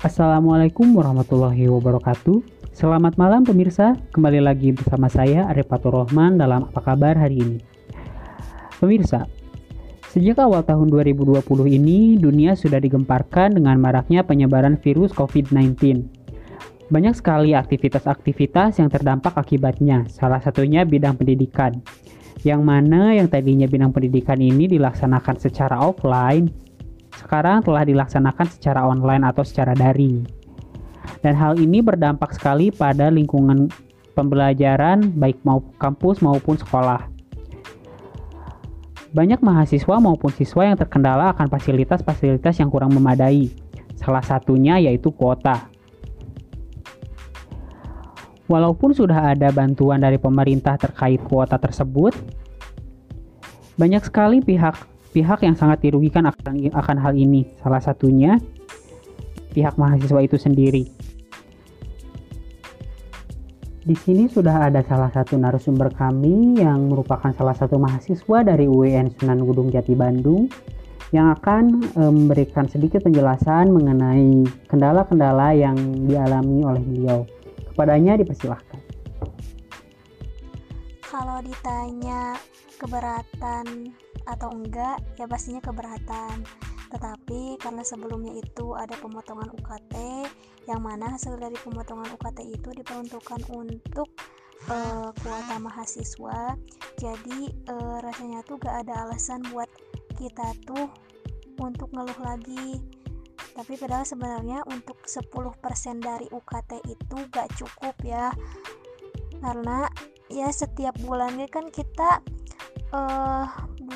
Assalamualaikum warahmatullahi wabarakatuh. Selamat malam pemirsa, kembali lagi bersama saya Arifatur Rohman dalam Apa Kabar hari ini. Pemirsa, sejak awal tahun 2020 ini dunia sudah digemparkan dengan maraknya penyebaran virus COVID-19. Banyak sekali aktivitas-aktivitas yang terdampak akibatnya, salah satunya bidang pendidikan. Yang mana yang tadinya bidang pendidikan ini dilaksanakan secara offline, sekarang telah dilaksanakan secara online atau secara daring. Dan hal ini berdampak sekali pada lingkungan pembelajaran baik mau kampus maupun sekolah. Banyak mahasiswa maupun siswa yang terkendala akan fasilitas-fasilitas yang kurang memadai. Salah satunya yaitu kuota. Walaupun sudah ada bantuan dari pemerintah terkait kuota tersebut, banyak sekali pihak pihak yang sangat dirugikan akan, akan hal ini. Salah satunya pihak mahasiswa itu sendiri. Di sini sudah ada salah satu narasumber kami yang merupakan salah satu mahasiswa dari UIN Sunan Gunung Jati Bandung yang akan e, memberikan sedikit penjelasan mengenai kendala-kendala yang dialami oleh beliau. Kepadanya dipersilahkan. Kalau ditanya keberatan atau enggak ya pastinya keberatan. Tetapi karena sebelumnya itu ada pemotongan UKT yang mana hasil dari pemotongan UKT itu diperuntukkan untuk uh, kuota mahasiswa. Jadi uh, rasanya tuh gak ada alasan buat kita tuh untuk ngeluh lagi. Tapi padahal sebenarnya untuk 10% dari UKT itu gak cukup ya. Karena ya setiap bulannya kan kita uh,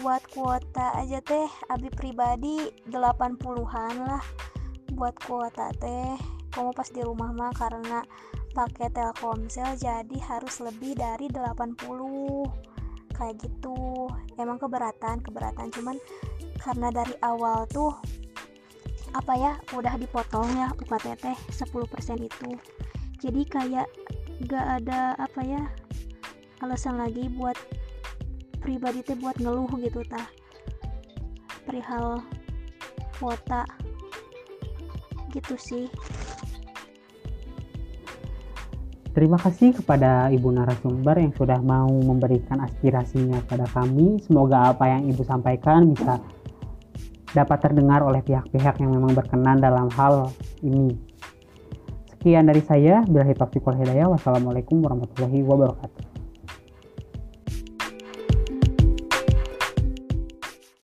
buat kuota aja teh. Abi pribadi 80-an lah buat kuota teh. Kamu pas di rumah mah karena pakai Telkomsel jadi harus lebih dari 80 kayak gitu. Emang keberatan keberatan. Cuman karena dari awal tuh apa ya udah dipotong ya UKT teh 10% itu. Jadi kayak gak ada apa ya alasan lagi buat pribadi teh buat ngeluh gitu tah perihal kuota gitu sih Terima kasih kepada Ibu narasumber yang sudah mau memberikan aspirasinya pada kami. Semoga apa yang Ibu sampaikan bisa dapat terdengar oleh pihak-pihak yang memang berkenan dalam hal ini. Sekian dari saya, Bila Taufiq Hidayah. Wassalamualaikum warahmatullahi wabarakatuh.